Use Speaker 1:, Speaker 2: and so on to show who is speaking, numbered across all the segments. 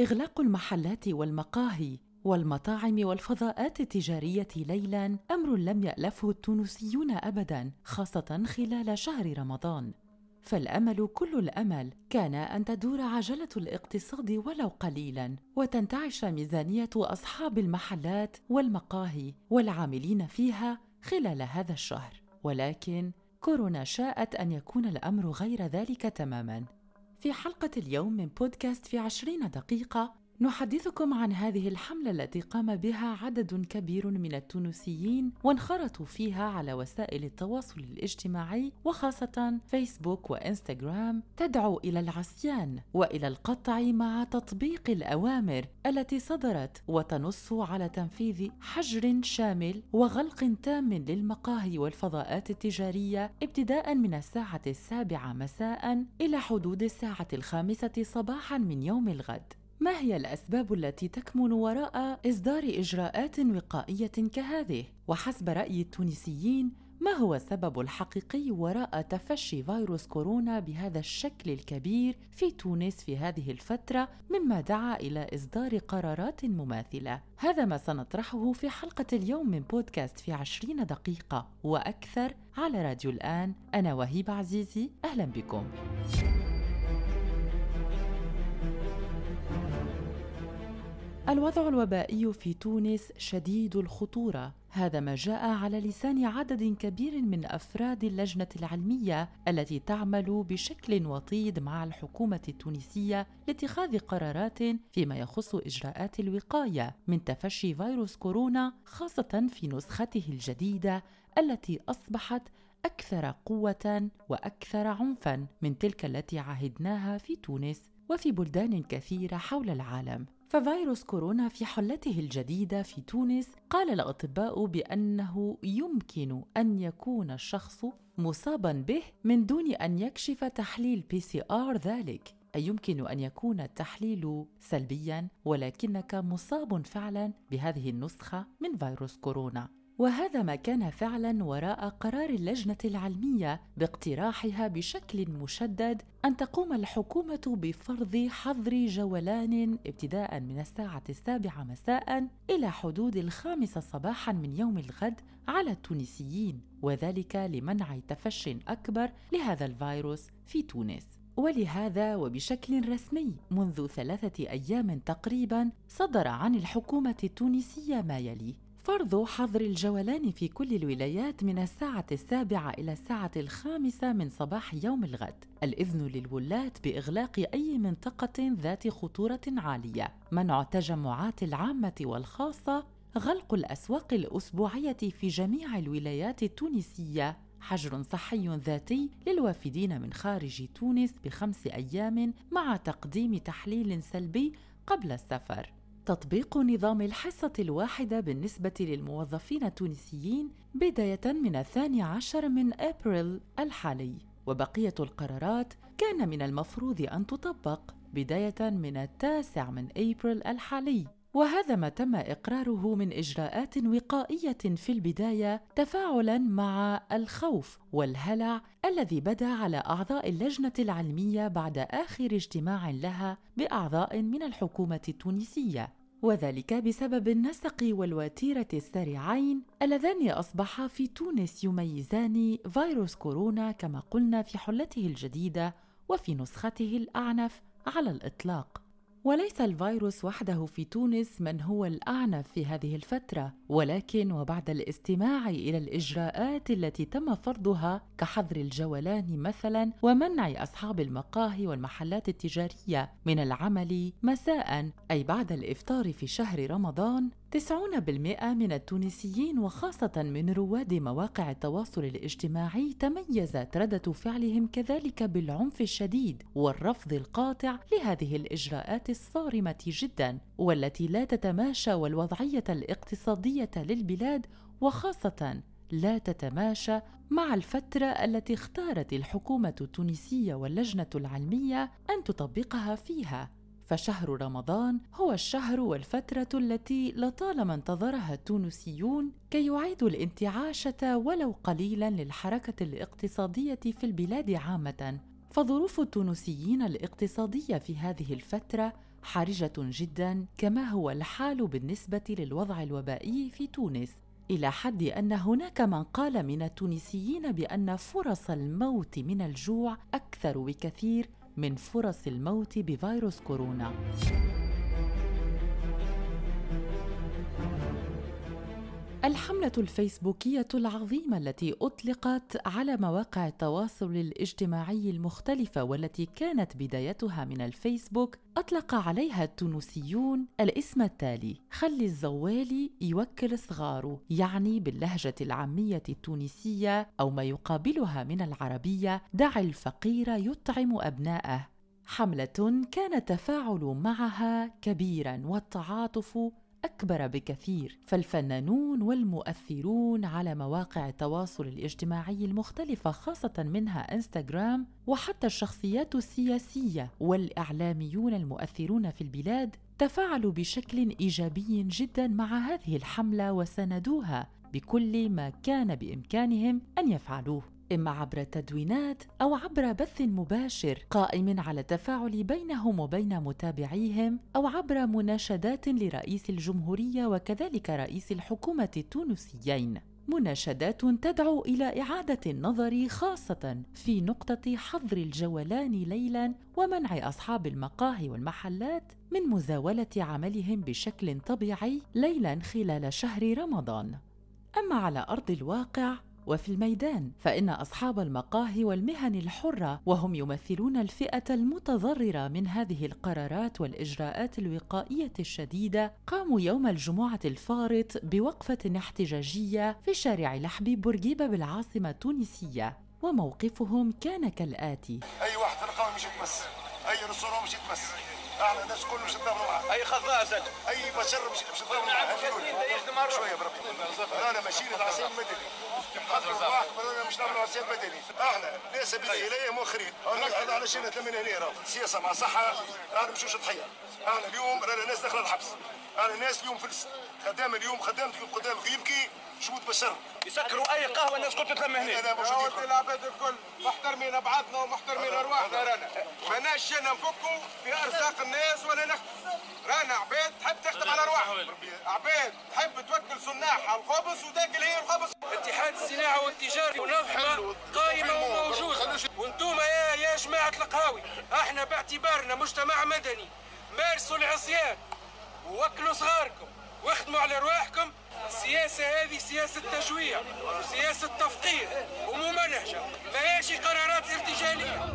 Speaker 1: إغلاق المحلات والمقاهي والمطاعم والفضاءات التجارية ليلاً أمر لم يألفه التونسيون أبداً خاصة خلال شهر رمضان. فالأمل كل الأمل كان أن تدور عجلة الاقتصاد ولو قليلا وتنتعش ميزانية أصحاب المحلات والمقاهي والعاملين فيها خلال هذا الشهر. ولكن كورونا شاءت أن يكون الأمر غير ذلك تماما. في حلقة اليوم من بودكاست في عشرين دقيقة نحدثكم عن هذه الحملة التي قام بها عدد كبير من التونسيين وانخرطوا فيها على وسائل التواصل الاجتماعي وخاصة فيسبوك وإنستغرام تدعو إلى العصيان وإلى القطع مع تطبيق الأوامر التي صدرت وتنص على تنفيذ حجر شامل وغلق تام للمقاهي والفضاءات التجارية ابتداء من الساعة السابعة مساء إلى حدود الساعة الخامسة صباحا من يوم الغد. ما هي الأسباب التي تكمن وراء إصدار إجراءات وقائية كهذه؟ وحسب رأي التونسيين ما هو السبب الحقيقي وراء تفشي فيروس كورونا بهذا الشكل الكبير في تونس في هذه الفترة مما دعا إلى إصدار قرارات مماثلة؟ هذا ما سنطرحه في حلقة اليوم من بودكاست في عشرين دقيقة وأكثر على راديو الآن. أنا وهيب عزيزي أهلا بكم. الوضع الوبائي في تونس شديد الخطورة. هذا ما جاء على لسان عدد كبير من أفراد اللجنة العلمية التي تعمل بشكل وطيد مع الحكومة التونسية لاتخاذ قرارات فيما يخص إجراءات الوقاية من تفشي فيروس كورونا خاصة في نسخته الجديدة التي أصبحت أكثر قوة وأكثر عنفا من تلك التي عهدناها في تونس وفي بلدان كثيرة حول العالم. ففيروس كورونا في حلته الجديدة في تونس قال الأطباء بأنه يمكن أن يكون الشخص مصابا به من دون أن يكشف تحليل PCR ذلك. اي يمكن أن يكون التحليل سلبيا ولكنك مصاب فعلا بهذه النسخة من فيروس كورونا. وهذا ما كان فعلا وراء قرار اللجنة العلمية باقتراحها بشكل مشدد أن تقوم الحكومة بفرض حظر جولان ابتداء من الساعة السابعة مساء إلى حدود الخامسة صباحا من يوم الغد على التونسيين وذلك لمنع تفش أكبر لهذا الفيروس في تونس. ولهذا وبشكل رسمي منذ ثلاثة أيام تقريبا صدر عن الحكومة التونسية ما يلي فرض حظر الجولان في كل الولايات من الساعة السابعة إلى الساعة الخامسة من صباح يوم الغد، الإذن للولاة بإغلاق أي منطقة ذات خطورة عالية، منع التجمعات العامة والخاصة، غلق الأسواق الأسبوعية في جميع الولايات التونسية، حجر صحي ذاتي للوافدين من خارج تونس بخمس أيام مع تقديم تحليل سلبي قبل السفر. تطبيق نظام الحصة الواحدة بالنسبة للموظفين التونسيين بداية من الثاني عشر من أبريل الحالي. وبقية القرارات كان من المفروض أن تطبق بداية من التاسع من أبريل الحالي. وهذا ما تم إقراره من إجراءات وقائية في البداية تفاعلا مع الخوف والهلع الذي بدا على أعضاء اللجنة العلمية بعد آخر اجتماع لها بأعضاء من الحكومة التونسية. وذلك بسبب النسق والوتيرة السريعين اللذان اصبحا في تونس يميزان فيروس كورونا كما قلنا في حلته الجديدة وفي نسخته الأعنف على الإطلاق. وليس الفيروس وحده في تونس من هو الأعنف في هذه الفترة ولكن وبعد الاستماع إلى الإجراءات التي تم فرضها كحظر الجولان مثلا ومنع أصحاب المقاهي والمحلات التجارية من العمل مساء أي بعد الإفطار في شهر رمضان 90% من التونسيين وخاصة من رواد مواقع التواصل الاجتماعي تميزت ردة فعلهم كذلك بالعنف الشديد والرفض القاطع لهذه الإجراءات الصارمة جدا والتي لا تتماشى والوضعية الاقتصادية للبلاد وخاصة لا تتماشى مع الفترة التي اختارت الحكومة التونسية واللجنة العلمية أن تطبقها فيها. فشهر رمضان هو الشهر والفترة التي لطالما انتظرها التونسيون كي يعيدوا الانتعاشة ولو قليلا للحركة الاقتصادية في البلاد عامة. فظروف التونسيين الاقتصادية في هذه الفترة حرجة جدا كما هو الحال بالنسبة للوضع الوبائي في تونس. إلى حد أن هناك من قال من التونسيين بأن فرص الموت من الجوع أكثر بكثير من فرص الموت بفيروس كورونا. الحملة الفيسبوكية العظيمة التي أطلقت على مواقع التواصل الاجتماعي المختلفة والتي كانت بدايتها من الفيسبوك أطلق عليها التونسيون الاسم التالي: خلي الزوالي يوكل صغاره، يعني باللهجة العامية التونسية أو ما يقابلها من العربية: دع الفقير يطعم أبناءه. حملة كان التفاعل معها كبيرا والتعاطف أكبر بكثير فالفنانون والمؤثرون على مواقع التواصل الاجتماعي المختلفة خاصة منها إنستغرام وحتى الشخصيات السياسية والإعلاميون المؤثرون في البلاد تفاعلوا بشكل إيجابي جدا مع هذه الحملة وساندوها بكل ما كان بإمكانهم أن يفعلوه. إما عبر التدوينات أو عبر بث مباشر قائم على التفاعل بينهم وبين متابعيهم أو عبر مناشدات لرئيس الجمهورية وكذلك رئيس الحكومة التونسيين. مناشدات تدعو إلى إعادة النظر خاصة في نقطة حظر الجولان ليلا ومنع أصحاب المقاهي والمحلات من مزاولة عملهم بشكل طبيعي ليلا خلال شهر رمضان. أما على أرض الواقع وفي الميدان فإن أصحاب المقاهي والمهن الحرة وهم يمثلون الفئة المتضررة من هذه القرارات والإجراءات الوقائية الشديدة قاموا يوم الجمعة الفارط بوقفة احتجاجية في شارع لحبي بورقيبة بالعاصمة التونسية وموقفهم كان كالآتي.
Speaker 2: أي واحد في القوم مش يتمس. أي رسول مش يتمس. إحنا الناس كله مش نتضامنوا معاه
Speaker 3: اي سد
Speaker 2: أي بشر مش مش معاه شوية بربي. أنا ماشيين العصير المدني أنا مش نعملوا عصير مدني إحنا ناس اليه مؤخرين هذا على شيء تلمين هنا سياسة مع صحة. إحنا مش ضحيه إحنا اليوم رانا ناس داخلة الحبس. إحنا ناس اليوم فلس خدام اليوم خدامتك قدامك يبكي شو تبشر
Speaker 3: يسكروا أي قهوة الناس كلها تتلم هنا
Speaker 2: أنا موجودين
Speaker 4: العباد الكل. محترمين بعضنا ومحترمين ارواحنا رانا ماناش جينا نفكوا في أرزاق الناس ولا نخدم رانا عباد تحب تخدم على ارواحها عباد تحب توكل صناح على الخبز وتاكل هي الخبز؟
Speaker 5: اتحاد الصناعه والتجاره ونظمه قائمة وموجودة. وأنتم يا يا جماعة القهاوي إحنا باعتبارنا مجتمع مدني. مارسوا العصيان ووكلوا صغاركم. واخدموا على ارواحكم السياسة هذه سياسة تجويع وسياسة تفقير وممنهجة ما هيش قرارات ارتجالية.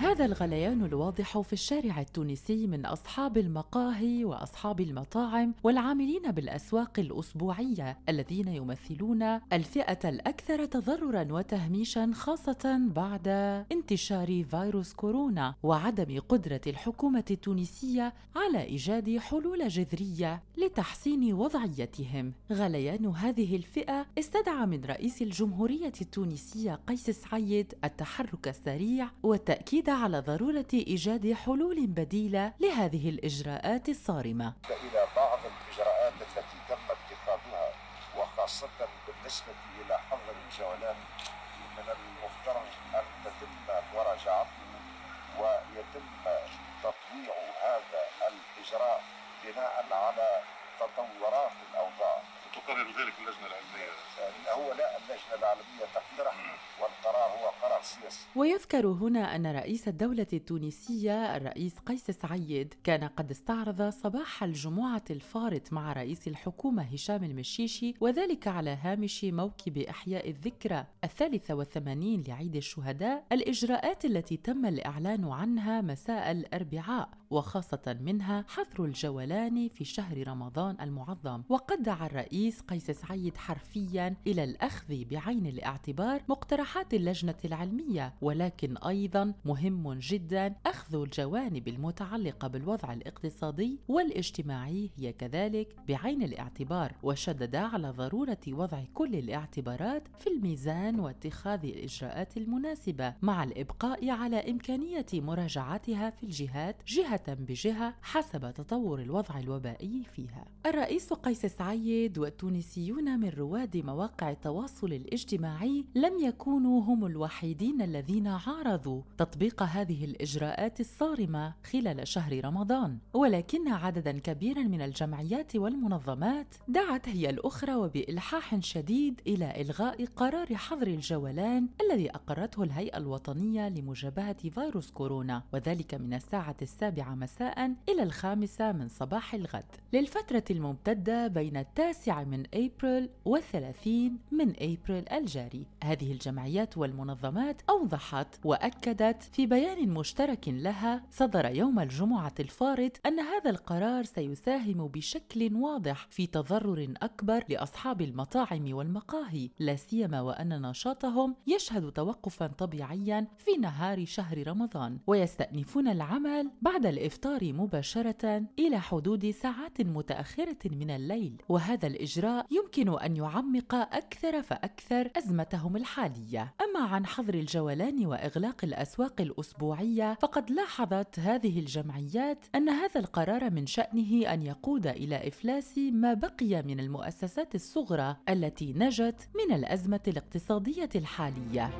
Speaker 1: هذا الغليان الواضح في الشارع التونسي من أصحاب المقاهي وأصحاب المطاعم والعاملين بالأسواق الأسبوعية الذين يمثلون الفئة الأكثر تضررا وتهميشا خاصة بعد انتشار فيروس كورونا وعدم قدرة الحكومة التونسية على إيجاد حلول جذرية لتحسين وضعيتهم. غليان هذه الفئة استدعى من رئيس الجمهورية التونسية قيس سعيد التحرك السريع والتأكيد على ضرورة إيجاد حلول بديلة لهذه الإجراءات الصارمة.
Speaker 6: إلى بعض الإجراءات التي تم اتخاذها وخاصة بالنسبة إلى حظر الجولات من المفترض أن تتم مراجعته ويتم تطويع هذا الإجراء بناء على تطورات الأوضاع.
Speaker 2: تقرر ذلك اللجنة العلمية.
Speaker 6: هو لا اللجنة العلمية تقترح والقرار هو قرار سياسي.
Speaker 1: ويذكر هنا أن رئيس الدولة التونسية الرئيس قيس سعيد كان قد استعرض صباح الجمعة الفارط مع رئيس الحكومة هشام المشيشي وذلك على هامش موكب إحياء الذكرى الثالثه والثمانين لعيد الشهداء الإجراءات التي تم الإعلان عنها مساء الأربعاء وخاصة منها حظر الجولان في شهر رمضان المعظم. وقد دعا الرئيس قيس سعيد حرفيا إلى الأخذ بعين الاعتبار مقترحات اللجنة العلمية ولكن أيضا مهم جدا أخذ الجوانب المتعلقة بالوضع الاقتصادي والاجتماعي هي كذلك بعين الاعتبار وشدد على ضرورة وضع كل الاعتبارات في الميزان واتخاذ الإجراءات المناسبة مع الإبقاء على إمكانية مراجعتها في الجهات جهة بجهة حسب تطور الوضع الوبائي فيها. الرئيس قيس سعيد والتونسيون من رواد مواقع التواصل الاجتماعي لم يكونوا هم الوحيدين الذين عارضوا تطبيق هذه الإجراءات الصارمة خلال شهر رمضان. ولكن عددا كبيرا من الجمعيات والمنظمات دعت هي الأخرى وبإلحاح شديد إلى إلغاء قرار حظر الجولان الذي أقرته الهيئة الوطنية لمجابهة فيروس كورونا وذلك من الساعة السابعة مساء إلى الخامسة من صباح الغد. للفترة الممتدة بين من أبريل والثلاثين من أبريل الجاري. هذه الجمعيات والمنظمات أوضحت وأكدت في بيان مشترك لها صدر يوم الجمعة الفارط أن هذا القرار سيساهم بشكل واضح في تضرر أكبر لأصحاب المطاعم والمقاهي لا سيما وأن نشاطهم يشهد توقفا طبيعيا في نهار شهر رمضان ويستأنفون العمل بعد الإفطار مباشرة إلى حدود ساعات متأخرة من الليل. وهذا الإجراء يمكن أن يعمق أكثر فأكثر أزمتهم الحالية. أما عن حظر الجولان وإغلاق الأسواق الأسبوعية فقد لاحظت هذه الجمعيات أن هذا القرار من شأنه أن يقود إلى إفلاس ما بقي من المؤسسات الصغرى التي نجت من الأزمة الاقتصادية الحالية.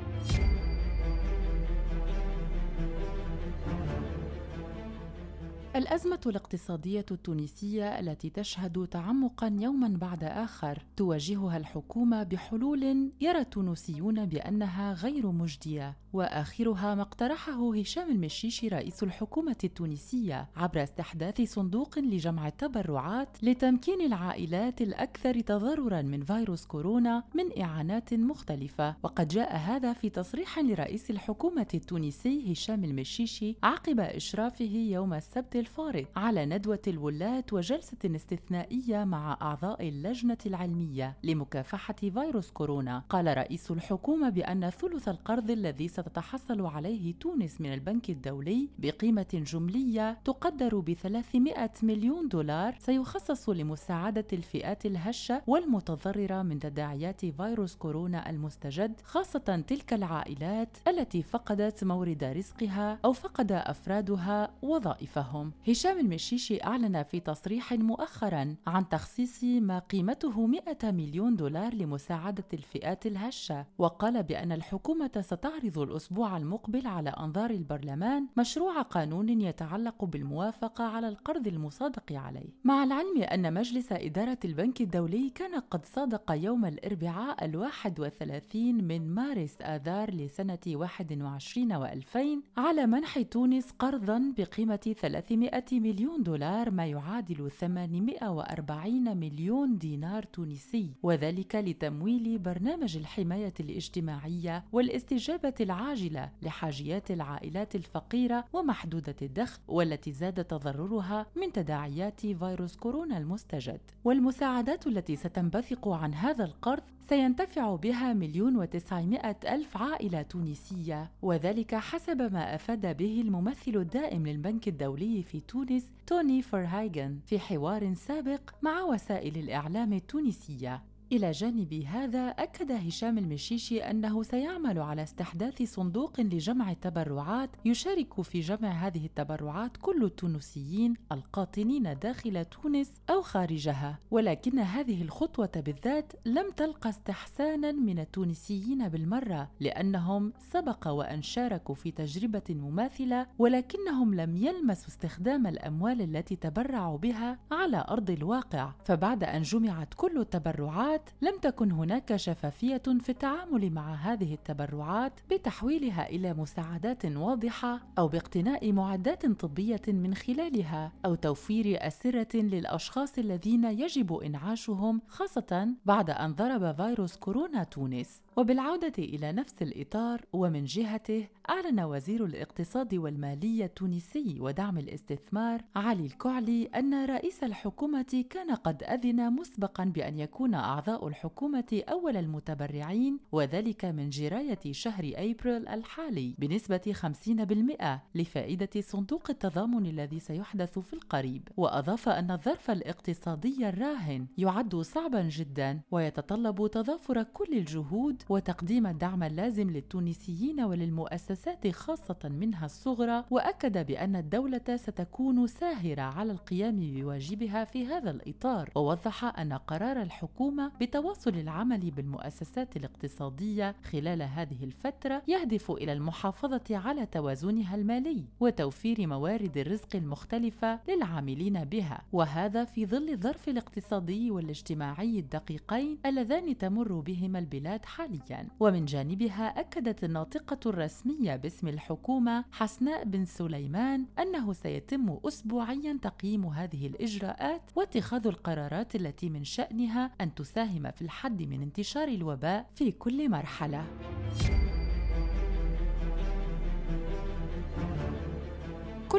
Speaker 1: الأزمة الاقتصادية التونسية التي تشهد تعمقا يوما بعد آخر تواجهها الحكومة بحلول يرى التونسيون بأنها غير مجدية. وآخرها ما اقترحه هشام المشيشي رئيس الحكومة التونسية عبر استحداث صندوق لجمع التبرعات لتمكين العائلات الأكثر تضررا من فيروس كورونا من إعانات مختلفة. وقد جاء هذا في تصريح لرئيس الحكومة التونسي هشام المشيشي عقب إشرافه يوم السبت الفارط على ندوة الولاة وجلسة استثنائية مع أعضاء اللجنة العلمية لمكافحة فيروس كورونا. قال رئيس الحكومة بأن ثلث القرض الذي ستتحصل عليه تونس من البنك الدولي بقيمة جملية تقدر ب 300 مليون دولار سيخصص لمساعدة الفئات الهشة والمتضررة من تداعيات فيروس كورونا المستجد خاصة تلك العائلات التي فقدت مورد رزقها أو فقد أفرادها وظائفهم. هشام المشيشي أعلن في تصريح مؤخرا عن تخصيص ما قيمته 100 مليون دولار لمساعدة الفئات الهشة وقال بأن الحكومة ستعرض الأسبوع المقبل على أنظار البرلمان مشروع قانون يتعلق بالموافقة على القرض المصادق عليه. مع العلم أن مجلس إدارة البنك الدولي كان قد صادق يوم الأربعاء الواحد وثلاثين من مارس آذار لسنة 21 و2000 على منح تونس قرضا بقيمة 300 مليون دولار ما يعادل 840 مليون دينار تونسي وذلك لتمويل برنامج الحماية الاجتماعية والاستجابة العاجلة لحاجيات العائلات الفقيرة ومحدودة الدخل والتي زاد تضررها من تداعيات فيروس كورونا المستجد. والمساعدات التي ستنبثق عن هذا القرض سينتفع بها مليون وتسعمائة ألف عائلة تونسية وذلك حسب ما أفاد به الممثل الدائم للبنك الدولي في تونس توني فرهايغن في حوار سابق مع وسائل الإعلام التونسية. إلى جانب هذا أكد هشام المشيشي أنه سيعمل على استحداث صندوق لجمع التبرعات يشارك في جمع هذه التبرعات كل التونسيين القاطنين داخل تونس أو خارجها ولكن هذه الخطوة بالذات لم تلقى استحسانا من التونسيين بالمرة لأنهم سبق وأن شاركوا في تجربة مماثلة ولكنهم لم يلمسوا استخدام الأموال التي تبرعوا بها على أرض الواقع. فبعد أن جمعت كل التبرعات التبرعات لم تكن هناك شفافية في التعامل مع هذه التبرعات بتحويلها إلى مساعدات واضحة أو باقتناء معدات طبية من خلالها أو توفير أسرة للأشخاص الذين يجب إنعاشهم خاصة بعد أن ضرب فيروس كورونا تونس. وبالعودة إلى نفس الإطار ومن جهته أعلن وزير الاقتصاد والمالية التونسي ودعم الاستثمار علي الكعلي أن رئيس الحكومة كان قد أذن مسبقا بأن يكون أعضاء الحكومة أول المتبرعين وذلك من جراية شهر أبريل الحالي بنسبة 50% لفائدة صندوق التضامن الذي سيحدث في القريب. وأضاف أن الظرف الاقتصادي الراهن يعد صعبا جدا ويتطلب تضافر كل الجهود وتقديم الدعم اللازم للتونسيين وللمؤسسات خاصة منها الصغرى وأكد بأن الدولة ستكون ساهرة على القيام بواجبها في هذا الإطار. ووضح أن قرار الحكومة بتواصل العمل بالمؤسسات الاقتصادية خلال هذه الفترة يهدف إلى المحافظة على توازنها المالي وتوفير موارد الرزق المختلفة للعاملين بها. وهذا في ظل الظرف الاقتصادي والاجتماعي الدقيقين اللذان تمر بهما البلاد حاليا ومن جانبها أكدت الناطقة الرسمية باسم الحكومة حسناء بن سليمان أنه سيتم أسبوعيا تقييم هذه الإجراءات واتخاذ القرارات التي من شأنها أن تساهم في الحد من انتشار الوباء في كل مرحلة.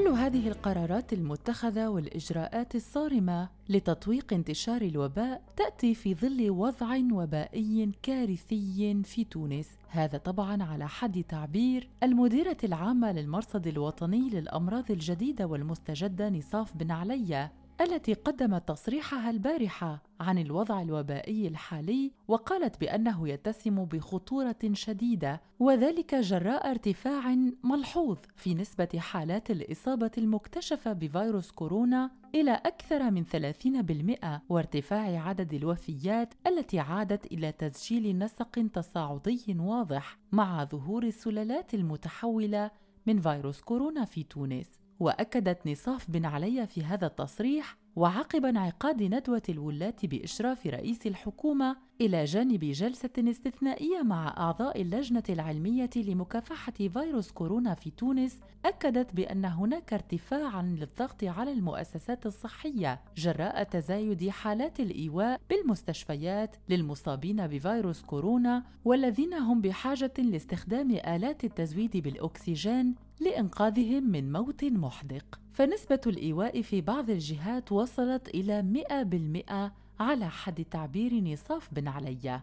Speaker 1: كل هذه القرارات المتخذة والإجراءات الصارمة لتطويق انتشار الوباء تأتي في ظل وضع وبائي كارثي في تونس. هذا طبعا على حد تعبير المديرة العامة للمرصد الوطني للأمراض الجديدة والمستجدة نصاف بن عليا التي قدمت تصريحها البارحة عن الوضع الوبائي الحالي وقالت بأنه يتسم بخطورة شديدة وذلك جراء ارتفاع ملحوظ في نسبة حالات الإصابة المكتشفة بفيروس كورونا إلى أكثر من 30% وارتفاع عدد الوفيات التي عادت إلى تسجيل نسق تصاعدي واضح مع ظهور السلالات المتحولة من فيروس كورونا في تونس. وأكدت نصاف بن علي في هذا التصريح وعقب انعقاد ندوة الولاة بإشراف رئيس الحكومة إلى جانب جلسة استثنائية مع أعضاء اللجنة العلمية لمكافحة فيروس كورونا في تونس، أكدت بأن هناك ارتفاعًا للضغط على المؤسسات الصحية جراء تزايد حالات الإيواء بالمستشفيات للمصابين بفيروس كورونا والذين هم بحاجة لاستخدام آلات التزويد بالأكسجين لإنقاذهم من موت محدق. فنسبة الإيواء في بعض الجهات وصلت إلى 100% على حد تعبير نصاف بن علي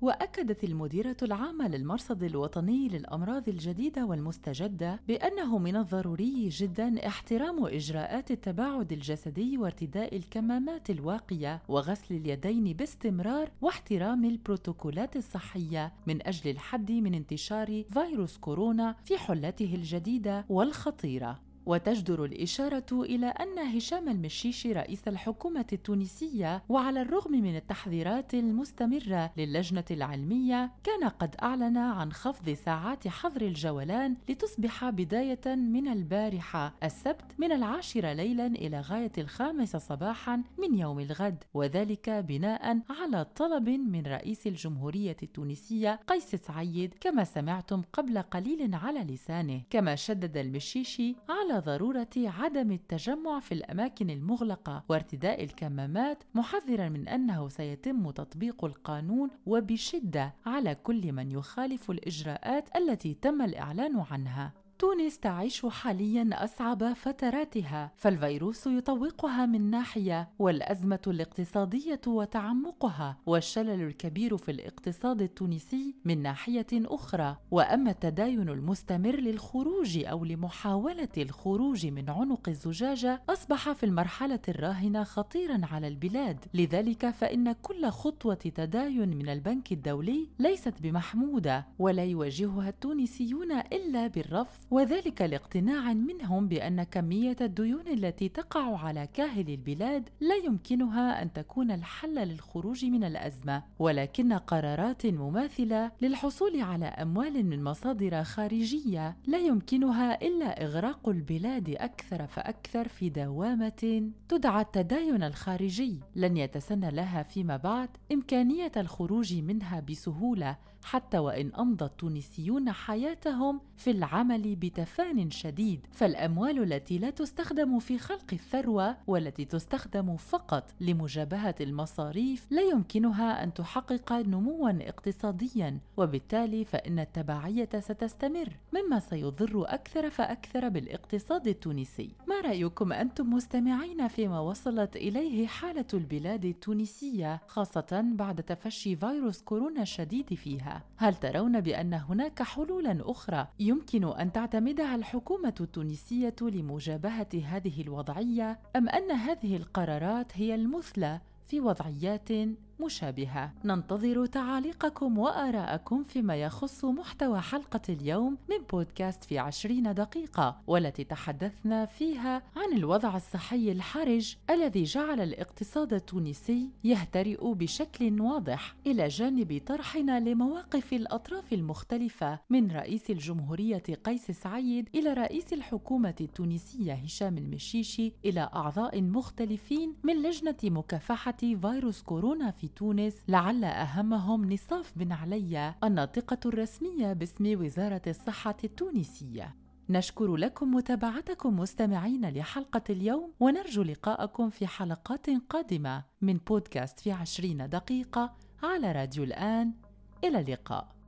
Speaker 1: وأكدت المديرة العامة للمرصد الوطني للأمراض الجديدة والمستجدة بأنه من الضروري جدا احترام إجراءات التباعد الجسدي وارتداء الكمامات الواقية وغسل اليدين باستمرار واحترام البروتوكولات الصحية من أجل الحد من انتشار فيروس كورونا في حلته الجديدة والخطيرة. وتجدر الإشارة إلى أن هشام المشيشي رئيس الحكومة التونسية وعلى الرغم من التحذيرات المستمرة للجنة العلمية كان قد أعلن عن خفض ساعات حظر الجولان لتصبح بداية من البارحة السبت من العاشرة ليلا إلى غاية الخامسة صباحا من يوم الغد وذلك بناء على طلب من رئيس الجمهورية التونسية قيس سعيد كما سمعتم قبل قليل على لسانه. كما شدد المشيشي على على ضرورة عدم التجمع في الأماكن المغلقة وارتداء الكمامات محذرا من أنه سيتم تطبيق القانون وبشدة على كل من يخالف الإجراءات التي تم الإعلان عنها. تونس تعيش حاليا أصعب فتراتها فالفيروس يطوقها من ناحية والأزمة الاقتصادية وتعمقها والشلل الكبير في الاقتصاد التونسي من ناحية أخرى. وأما التداين المستمر للخروج أو لمحاولة الخروج من عنق الزجاجة أصبح في المرحلة الراهنة خطيرا على البلاد. لذلك فإن كل خطوة تداين من البنك الدولي ليست بمحمودة ولا يواجهها التونسيون إلا بالرفض وذلك لاقتناع منهم بأن كمية الديون التي تقع على كاهل البلاد لا يمكنها أن تكون الحل للخروج من الأزمة ولكن قرارات مماثلة للحصول على أموال من مصادر خارجية لا يمكنها إلا إغراق البلاد أكثر فأكثر في دوامة تدعى التداين الخارجي. لن يتسنى لها فيما بعد إمكانية الخروج منها بسهولة حتى وإن أمضى التونسيون حياتهم في العمل بتفان شديد فالأموال التي لا تستخدم في خلق الثروة والتي تستخدم فقط لمجابهة المصاريف لا يمكنها أن تحقق نموا اقتصاديا وبالتالي فإن التبعية ستستمر. مما سيضر أكثر فأكثر بالاقتصاد التونسي. ما رأيكم أنتم مستمعين فيما وصلت إليه حالة البلاد التونسية خاصة بعد تفشي فيروس كورونا الشديد فيها؟ هل ترون بأن هناك حلولا أخرى يمكن أن تعتمدها الحكومة التونسية لمجابهة هذه الوضعية أم أن هذه القرارات هي المثلى في وضعيات مشابهة. ننتظر تعاليقكم وآراءكم فيما يخص محتوى حلقة اليوم من بودكاست في عشرين دقيقة والتي تحدثنا فيها عن الوضع الصحي الحرج الذي جعل الاقتصاد التونسي يهترئ بشكل واضح إلى جانب طرحنا لمواقف الأطراف المختلفة من رئيس الجمهورية قيس سعيد إلى رئيس الحكومة التونسية هشام المشيشي إلى أعضاء مختلفين من لجنة مكافحة فيروس كورونا في تونس لعل أهمهم نصاف بن علي الناطقة الرسمية باسم وزارة الصحة التونسية. نشكر لكم متابعتكم مستمعين لحلقة اليوم ونرجو لقاءكم في حلقات قادمة من بودكاست في عشرين دقيقة على راديو الآن. إلى اللقاء.